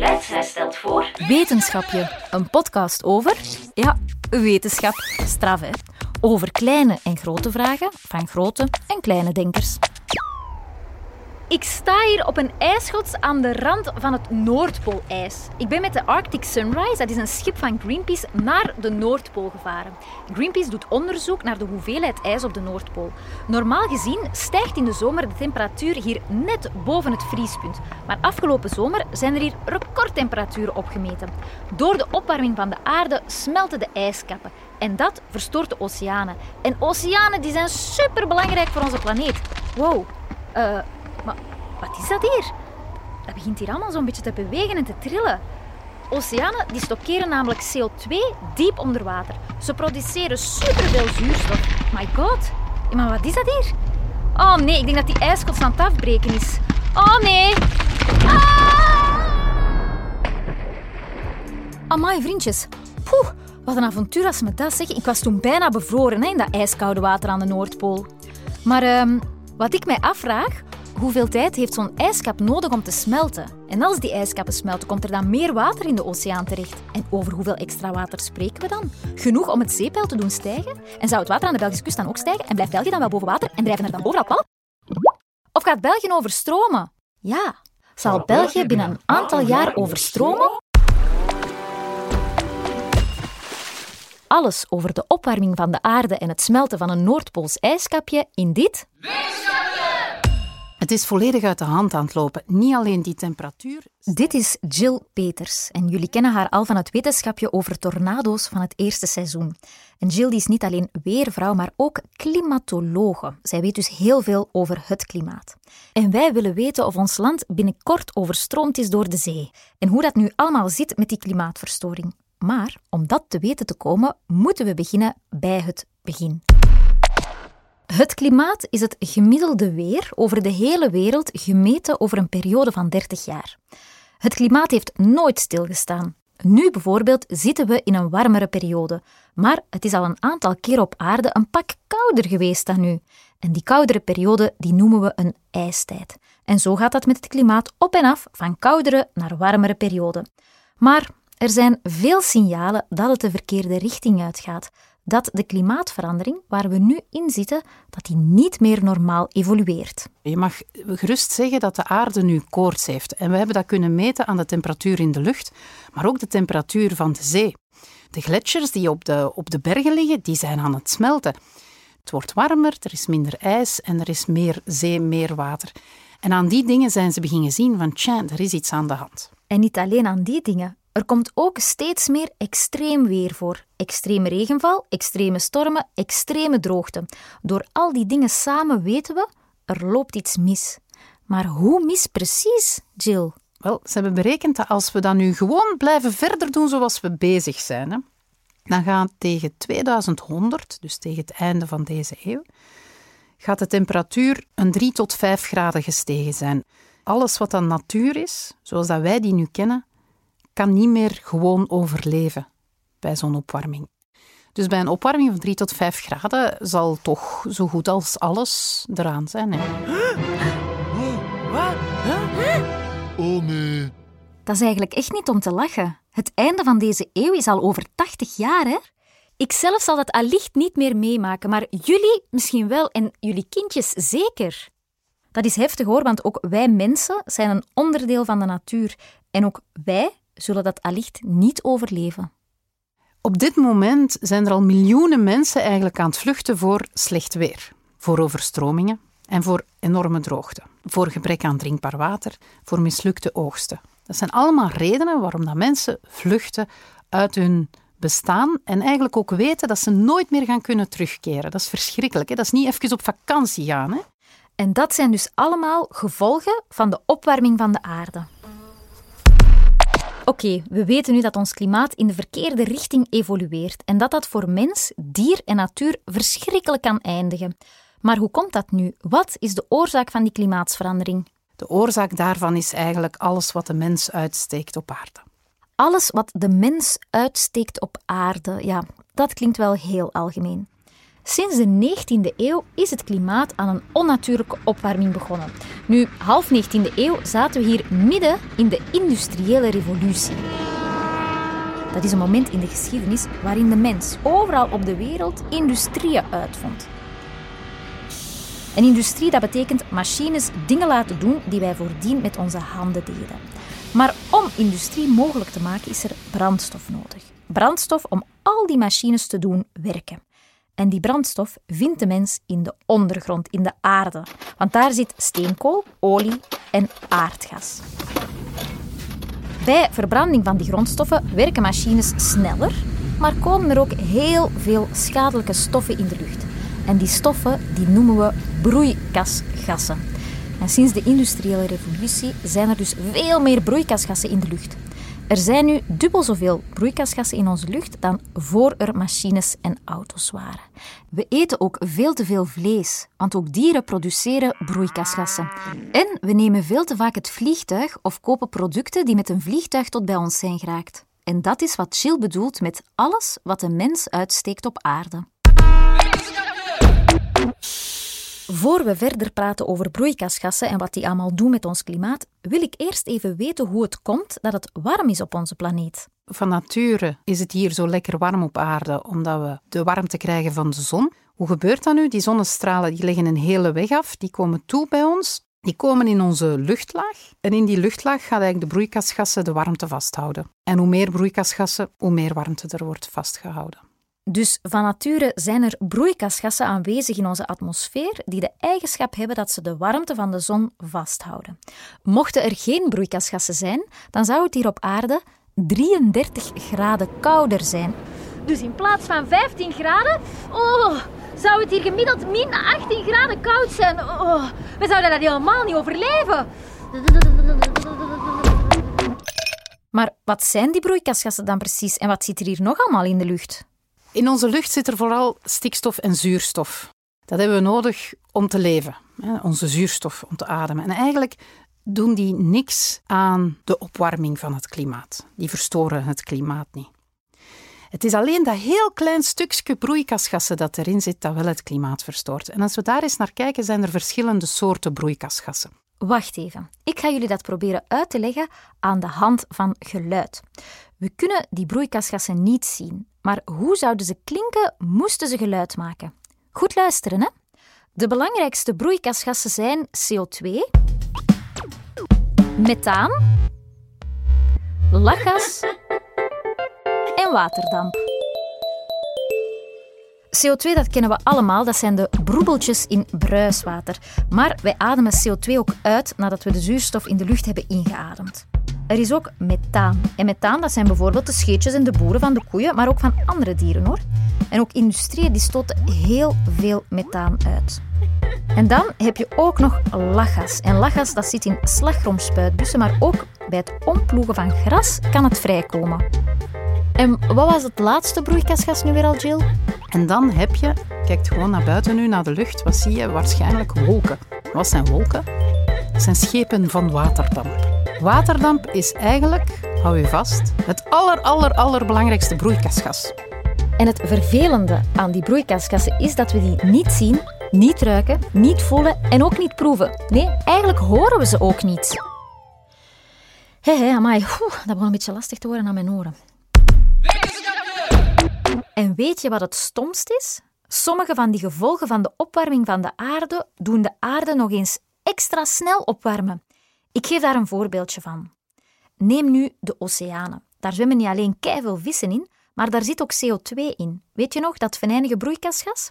Let's stelt voor... Wetenschapje, een podcast over... Ja, wetenschap. Straf, hè? Over kleine en grote vragen van grote en kleine denkers. Ik sta hier op een ijsschots aan de rand van het Noordpoolijs. Ik ben met de Arctic Sunrise, dat is een schip van Greenpeace, naar de Noordpool gevaren. Greenpeace doet onderzoek naar de hoeveelheid ijs op de Noordpool. Normaal gezien stijgt in de zomer de temperatuur hier net boven het vriespunt. Maar afgelopen zomer zijn er hier recordtemperaturen opgemeten. Door de opwarming van de aarde smelten de ijskappen. En dat verstoort de oceanen. En oceanen die zijn superbelangrijk voor onze planeet. Wow. Eh... wat is dat hier? Dat begint hier allemaal zo'n beetje te bewegen en te trillen. Oceanen die stockeren namelijk CO2 diep onder water. Ze produceren superveel zuurstof. My god. Maar wat is dat hier? Oh nee, ik denk dat die ijskots aan het afbreken is. Oh nee. Ah! Amai, vriendjes. Poeh, wat een avontuur als me dat zeggen. Ik was toen bijna bevroren in dat ijskoude water aan de Noordpool. Maar ehm, wat ik mij afvraag, hoeveel tijd heeft zo'n ijskap nodig om te smelten? En als die ijskappen smelten, komt er dan meer water in de oceaan terecht? En over hoeveel extra water spreken we dan? Genoeg om het zeepeil te doen stijgen? En zou het water aan de Belgische kust dan ook stijgen? En blijft België dan wel boven water en drijven er dan overal pal? Of gaat België overstromen? Ja. Zal België binnen een aantal jaar overstromen? Alles over de opwarming van de aarde en het smelten van een Noordpools ijskapje in dit Het is volledig uit de hand aan het lopen. Niet alleen die temperatuur. Dit is Jill Peters en jullie kennen haar al van het wetenschapje over tornado's van het eerste seizoen. En Jill die is niet alleen weervrouw, maar ook klimatologe. Zij weet dus heel veel over het klimaat. En wij willen weten of ons land binnenkort overstroomd is door de zee en hoe dat nu allemaal zit met die klimaatverstoring. Maar om dat te weten te komen, moeten we beginnen bij het begin. Het klimaat is het gemiddelde weer over de hele wereld gemeten over een periode van 30 jaar. Het klimaat heeft nooit stilgestaan. Nu bijvoorbeeld zitten we in een warmere periode, maar het is al een aantal keer op aarde een pak kouder geweest dan nu. En die koudere periode die noemen we een ijstijd. En zo gaat dat met het klimaat op en af van koudere naar warmere periode. Maar er zijn veel signalen dat het de verkeerde richting uitgaat. Dat de klimaatverandering waar we nu in zitten, dat die niet meer normaal evolueert. Je mag gerust zeggen dat de aarde nu koorts heeft. En we hebben dat kunnen meten aan de temperatuur in de lucht, maar ook de temperatuur van de zee. De gletsjers die op de, op de bergen liggen, die zijn aan het smelten. Het wordt warmer, er is minder ijs en er is meer zee, meer water. En aan die dingen zijn ze beginnen zien van, tja, er is iets aan de hand. En niet alleen aan die dingen. Er komt ook steeds meer extreem weer voor. Extreme regenval, extreme stormen, extreme droogte. Door al die dingen samen weten we, er loopt iets mis. Maar hoe mis precies, Jill? Wel, ze hebben berekend dat als we dan nu gewoon blijven verder doen zoals we bezig zijn, hè, dan gaat tegen 2100, dus tegen het einde van deze eeuw, gaat de temperatuur een 3 tot 5 graden gestegen zijn. Alles wat dan natuur is, zoals dat wij die nu kennen, kan niet meer gewoon overleven bij zo'n opwarming. Dus bij een opwarming van 3 tot 5 graden zal toch zo goed als alles eraan zijn. Hè? Oh nee. Dat is eigenlijk echt niet om te lachen. Het einde van deze eeuw is al over 80 jaar, hè? Ik zelf zal dat allicht niet meer meemaken, maar jullie misschien wel en jullie kindjes zeker. Dat is heftig hoor, want ook wij mensen zijn een onderdeel van de natuur. En ook wij zullen dat allicht niet overleven. Op dit moment zijn er al miljoenen mensen eigenlijk aan het vluchten voor slecht weer, voor overstromingen en voor enorme droogte, voor gebrek aan drinkbaar water, voor mislukte oogsten. Dat zijn allemaal redenen waarom dat mensen vluchten uit hun bestaan en eigenlijk ook weten dat ze nooit meer gaan kunnen terugkeren. Dat is verschrikkelijk. Hè? Dat is niet even op vakantie gaan. Hè? En dat zijn dus allemaal gevolgen van de opwarming van de aarde. Oké, we weten nu dat ons klimaat in de verkeerde richting evolueert en dat dat voor mens, dier en natuur verschrikkelijk kan eindigen. Maar hoe komt dat nu? Wat is de oorzaak van die klimaatsverandering? De oorzaak daarvan is eigenlijk alles wat de mens uitsteekt op aarde. Alles wat de mens uitsteekt op aarde, ja, dat klinkt wel heel algemeen. Sinds de 19e eeuw is het klimaat aan een onnatuurlijke opwarming begonnen. Nu, half 19e eeuw zaten we hier midden in de industriële revolutie. Dat is een moment in de geschiedenis waarin de mens overal op de wereld industrieën uitvond. Een industrie dat betekent machines dingen laten doen die wij voordien met onze handen deden. Maar om industrie mogelijk te maken is er brandstof nodig. Brandstof om al die machines te doen werken. En die brandstof vindt de mens in de ondergrond, in de aarde. Want daar zit steenkool, olie en aardgas. Bij verbranding van die grondstoffen werken machines sneller, maar komen er ook heel veel schadelijke stoffen in de lucht. En die stoffen die noemen we broeikasgassen. En sinds de industriële revolutie zijn er dus veel meer broeikasgassen in de lucht. Er zijn nu dubbel zoveel broeikasgassen in onze lucht dan voor er machines en auto's waren. We eten ook veel te veel vlees, want ook dieren produceren broeikasgassen. En we nemen veel te vaak het vliegtuig of kopen producten die met een vliegtuig tot bij ons zijn geraakt. En dat is wat Jill bedoelt met alles wat een mens uitsteekt op aarde. Voor we verder praten over broeikasgassen en wat die allemaal doen met ons klimaat, wil ik eerst even weten hoe het komt dat het warm is op onze planeet. Van nature is het hier zo lekker warm op aarde, omdat we de warmte krijgen van de zon. Hoe gebeurt dat nu? Die zonnestralen die leggen een hele weg af, die komen toe bij ons. Die komen in onze luchtlaag en in die luchtlaag gaan eigenlijk de broeikasgassen de warmte vasthouden. En hoe meer broeikasgassen, hoe meer warmte er wordt vastgehouden. Dus van nature zijn er broeikasgassen aanwezig in onze atmosfeer die de eigenschap hebben dat ze de warmte van de zon vasthouden. Mochten er geen broeikasgassen zijn, dan zou het hier op aarde 33 graden kouder zijn. Dus in plaats van 15 graden, oh, zou het hier gemiddeld min 18 graden koud zijn. Oh, we zouden dat helemaal niet overleven. Maar wat zijn die broeikasgassen dan precies en wat zit er hier nog allemaal in de lucht? In onze lucht zit er vooral stikstof en zuurstof. Dat hebben we nodig om te leven, onze zuurstof om te ademen. En eigenlijk doen die niks aan de opwarming van het klimaat. Die verstoren het klimaat niet. Het is alleen dat heel klein stukje broeikasgassen dat erin zit dat wel het klimaat verstoort. En als we daar eens naar kijken, zijn er verschillende soorten broeikasgassen. Wacht even. Ik ga jullie dat proberen uit te leggen aan de hand van geluid. We kunnen die broeikasgassen niet zien, maar hoe zouden ze klinken moesten ze geluid maken? Goed luisteren, hè? De belangrijkste broeikasgassen zijn CO2, methaan, lachgas en waterdamp. CO2, dat kennen we allemaal, dat zijn de broebeltjes in bruiswater. Maar wij ademen CO2 ook uit nadat we de zuurstof in de lucht hebben ingeademd. Er is ook methaan. En methaan, dat zijn bijvoorbeeld de scheetjes en de boeren van de koeien, maar ook van andere dieren hoor. En ook industrieën die stoten heel veel methaan uit. En dan heb je ook nog lachgas. En lachgas dat zit in slagroomspuitbussen, maar ook bij het omploegen van gras kan het vrijkomen. En wat was het laatste broeikasgas nu weer al, Jill? En dan heb je, kijkt gewoon naar buiten nu, naar de lucht, wat zie je? Waarschijnlijk wolken. Wat zijn wolken? Dat zijn schepen van waterdamp. Waterdamp is eigenlijk, hou je vast, het aller, aller, allerbelangrijkste broeikasgas. En het vervelende aan die broeikasgassen is dat we die niet zien, niet ruiken, niet voelen en ook niet proeven. Nee, eigenlijk horen we ze ook niet. Hé, hé, amai, dat begon een beetje lastig te worden aan mijn oren. En weet je wat het stomst is? Sommige van die gevolgen van de opwarming van de aarde doen de aarde nog eens extra snel opwarmen. Ik geef daar een voorbeeldje van. Neem nu de oceanen. Daar zwemmen niet alleen veel vissen in, maar daar zit ook CO2 in. Weet je nog, dat venijnige broeikasgas?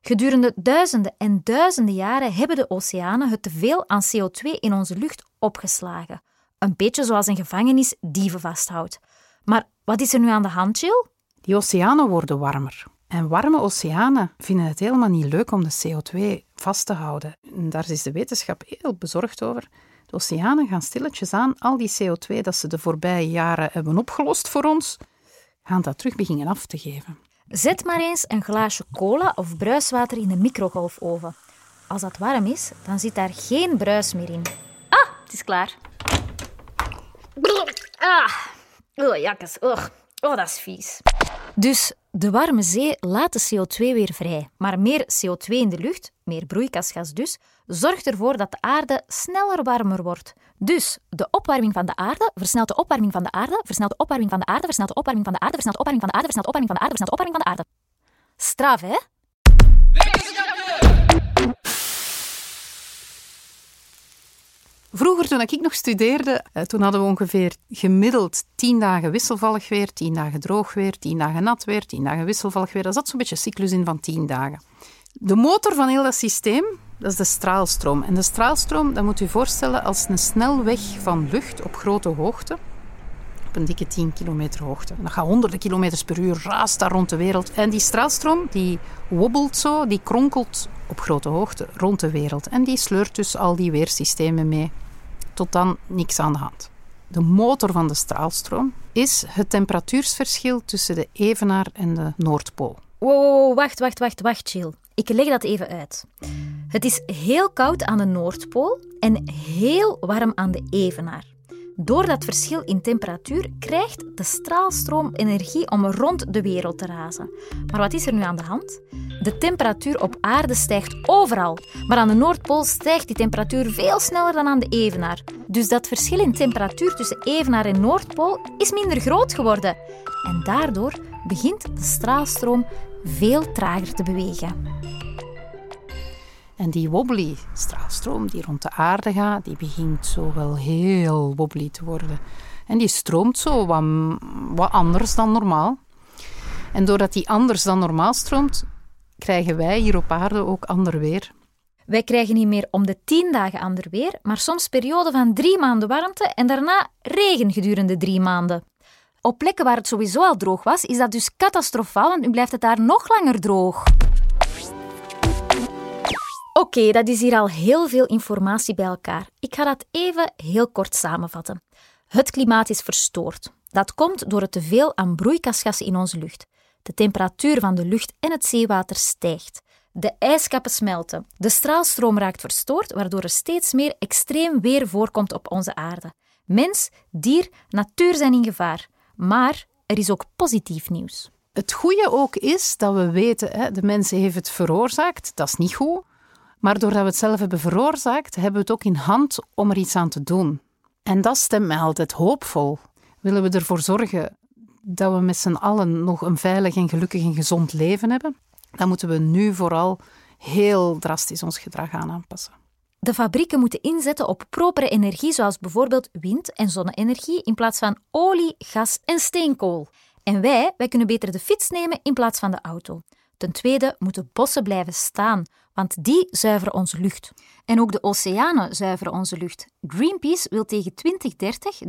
Gedurende duizenden en duizenden jaren hebben de oceanen het teveel aan CO2 in onze lucht opgeslagen. Een beetje zoals een gevangenis dieven vasthoudt. Maar wat is er nu aan de hand, Jill? Die oceanen worden warmer. En warme oceanen vinden het helemaal niet leuk om de CO2 vast te houden. En daar is de wetenschap heel bezorgd over. De oceanen gaan stilletjes aan al die CO2 dat ze de voorbije jaren hebben opgelost voor ons, gaan dat terug beginnen af te geven. Zet maar eens een glaasje cola of bruiswater in de microgolfoven. Als dat warm is, dan zit daar geen bruis meer in. Ah, het is klaar. Ah, oh, jakkes. Oh, oh, dat is vies. Dus de warme zee laat de CO2 weer vrij. Maar meer CO2 in de lucht, meer broeikasgas dus, zorgt ervoor dat de aarde sneller warmer wordt. Dus de opwarming van de aarde versnelt de opwarming van de aarde, versnelt de opwarming van de aarde, versnelt de opwarming van de aarde, versnelt de opwarming van de aarde, versnelt de opwarming van de aarde, versnelt de opwarming van de aarde. Straf, hè? Vroeger, toen ik nog studeerde, eh, toen hadden we ongeveer gemiddeld tien dagen wisselvallig weer, tien dagen droog weer, tien dagen nat weer, tien dagen wisselvallig weer. Dat zat zo'n beetje een cyclus in van tien dagen. De motor van heel dat systeem, dat is de straalstroom. En de straalstroom, dat moet u voorstellen als een snelweg van lucht op grote hoogte. Op een dikke 10 kilometer hoogte. Dat gaat honderden kilometers per uur, raast daar rond de wereld. En die straalstroom, die wobbelt zo, die kronkelt op grote hoogte rond de wereld. En die sleurt dus al die weersystemen mee. Tot dan niks aan de hand. De motor van de straalstroom is het temperatuursverschil tussen de Evenaar en de Noordpool. Wow, wacht, wacht, wacht, wacht, Jill. Ik leg dat even uit. Het is heel koud aan de Noordpool en heel warm aan de Evenaar. Door dat verschil in temperatuur krijgt de straalstroom energie om rond de wereld te razen. Maar wat is er nu aan de hand? De temperatuur op aarde stijgt overal, maar aan de Noordpool stijgt die temperatuur veel sneller dan aan de Evenaar. Dus dat verschil in temperatuur tussen Evenaar en Noordpool is minder groot geworden. En daardoor begint de straalstroom veel trager te bewegen. En die wobbly straalstroom die rond de aarde gaat, die begint zo wel heel wobbly te worden. En die stroomt zo wat, wat anders dan normaal. En doordat die anders dan normaal stroomt, krijgen wij hier op aarde ook ander weer. Wij krijgen niet meer om de tien dagen ander weer, maar soms perioden van drie maanden warmte en daarna regen gedurende drie maanden. Op plekken waar het sowieso al droog was, is dat dus catastrofaal, want nu blijft het daar nog langer droog. Oké, dat is hier al heel veel informatie bij elkaar. Ik ga dat even heel kort samenvatten. Het klimaat is verstoord. Dat komt door het teveel aan broeikasgassen in onze lucht. De temperatuur van de lucht en het zeewater stijgt. De ijskappen smelten. De straalstroom raakt verstoord, waardoor er steeds meer extreem weer voorkomt op onze aarde. Mens, dier, natuur zijn in gevaar. Maar er is ook positief nieuws. Het goede ook is dat we weten, hè, de mens heeft het veroorzaakt, dat is niet goed. Maar doordat we het zelf hebben veroorzaakt, hebben we het ook in hand om er iets aan te doen. En dat stemt mij altijd hoopvol. Willen we ervoor zorgen dat we met z'n allen nog een veilig en gelukkig en gezond leven hebben, dan moeten we nu vooral heel drastisch ons gedrag gaan aanpassen. De fabrieken moeten inzetten op propere energie, zoals bijvoorbeeld wind- en zonne-energie, in plaats van olie, gas en steenkool. En wij, wij kunnen beter de fiets nemen in plaats van de auto. Ten tweede moeten bossen blijven staan, want die zuiveren onze lucht. En ook de oceanen zuiveren onze lucht. Greenpeace wil tegen 2030 30%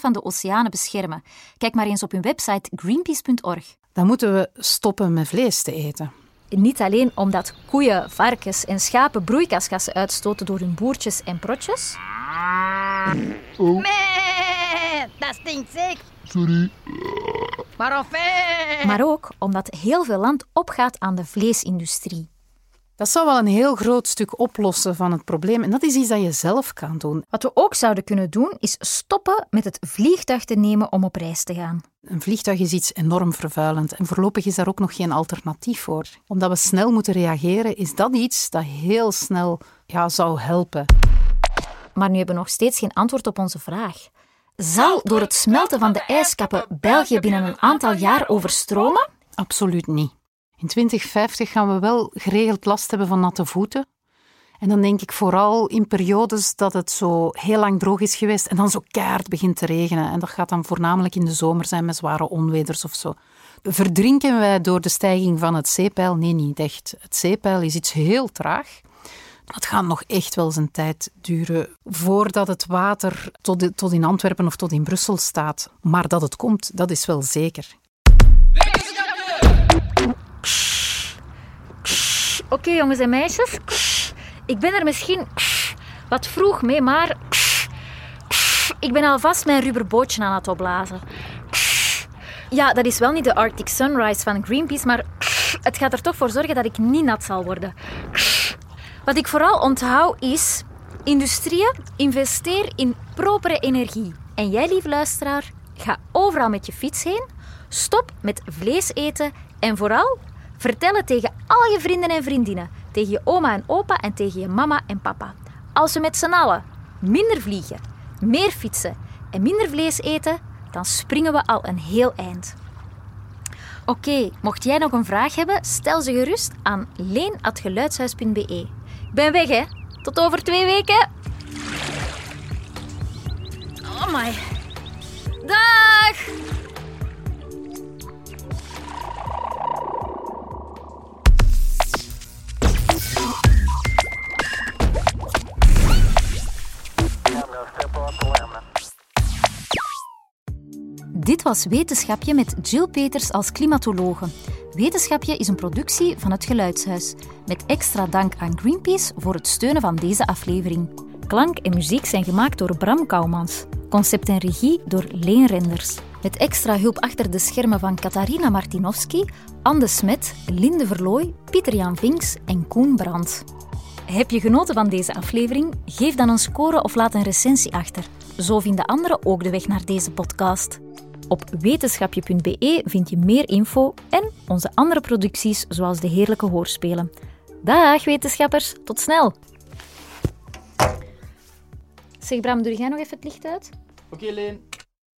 van de oceanen beschermen. Kijk maar eens op hun website greenpeace.org. Dan moeten we stoppen met vlees te eten. Niet alleen omdat koeien, varkens en schapen broeikasgassen uitstoten door hun boertjes en protjes. Oh, dat stinkt zeker. sorry. Maar enfin. Maar ook omdat heel veel land opgaat aan de vleesindustrie. Dat zou wel een heel groot stuk oplossen van het probleem. En dat is iets dat je zelf kan doen. Wat we ook zouden kunnen doen, is stoppen met het vliegtuig te nemen om op reis te gaan. Een vliegtuig is iets enorm vervuilend en voorlopig is daar ook nog geen alternatief voor. Omdat we snel moeten reageren, is dat iets dat heel snel ja, zou helpen. Maar nu hebben we nog steeds geen antwoord op onze vraag. Zal door het smelten van de ijskappen België binnen een aantal jaar overstromen? Absoluut niet. In 2050 gaan we wel geregeld last hebben van natte voeten. En dan denk ik vooral in periodes dat het zo heel lang droog is geweest en dan zo keihard begint te regenen. En dat gaat dan voornamelijk in de zomer zijn met zware onweders of zo. Verdrinken wij door de stijging van het zeepeil? Nee, niet echt. Het zeepeil is iets heel traag. Het gaat nog echt wel zijn tijd duren voordat het water tot, tot in Antwerpen of tot in Brussel staat. Maar dat het komt, dat is wel zeker. Oké, jongens en meisjes. Ik ben er misschien wat vroeg mee, maar ik ben alvast mijn rubberbootje aan het opblazen. Ja, dat is wel niet de Arctic Sunrise van Greenpeace, maar het gaat er toch voor zorgen dat ik niet nat zal worden. Wat ik vooral onthoud is: industrieën, investeer in propere energie. En jij, lieve luisteraar, ga overal met je fiets heen. Stop met vlees eten en vooral vertel het tegen al je vrienden en vriendinnen, tegen je oma en opa en tegen je mama en papa. Als we met z'n allen minder vliegen, meer fietsen en minder vlees eten, dan springen we al een heel eind. Oké, mocht jij nog een vraag hebben, stel ze gerust aan leen.geluidshuis.be. Ben weg, hè? Tot over twee weken. Oh my. Dag! Dit was Wetenschapje met Jill Peters als klimatologe. Wetenschapje is een productie van het Geluidshuis. Met extra dank aan Greenpeace voor het steunen van deze aflevering. Klank en muziek zijn gemaakt door Bram Kouwmans. Concept en regie door Leen Renders. Met extra hulp achter de schermen van Katarina Martinovski, Anne Smet, Linde Verlooy, Pieter-Jan Vinks en Koen Brandt. Heb je genoten van deze aflevering? Geef dan een score of laat een recensie achter. Zo vinden anderen ook de weg naar deze podcast. Op wetenschapje.be vind je meer info en onze andere producties zoals de heerlijke hoorspelen. Dag wetenschappers, tot snel! Zeg Bram, doe jij nog even het licht uit? Oké, Leen.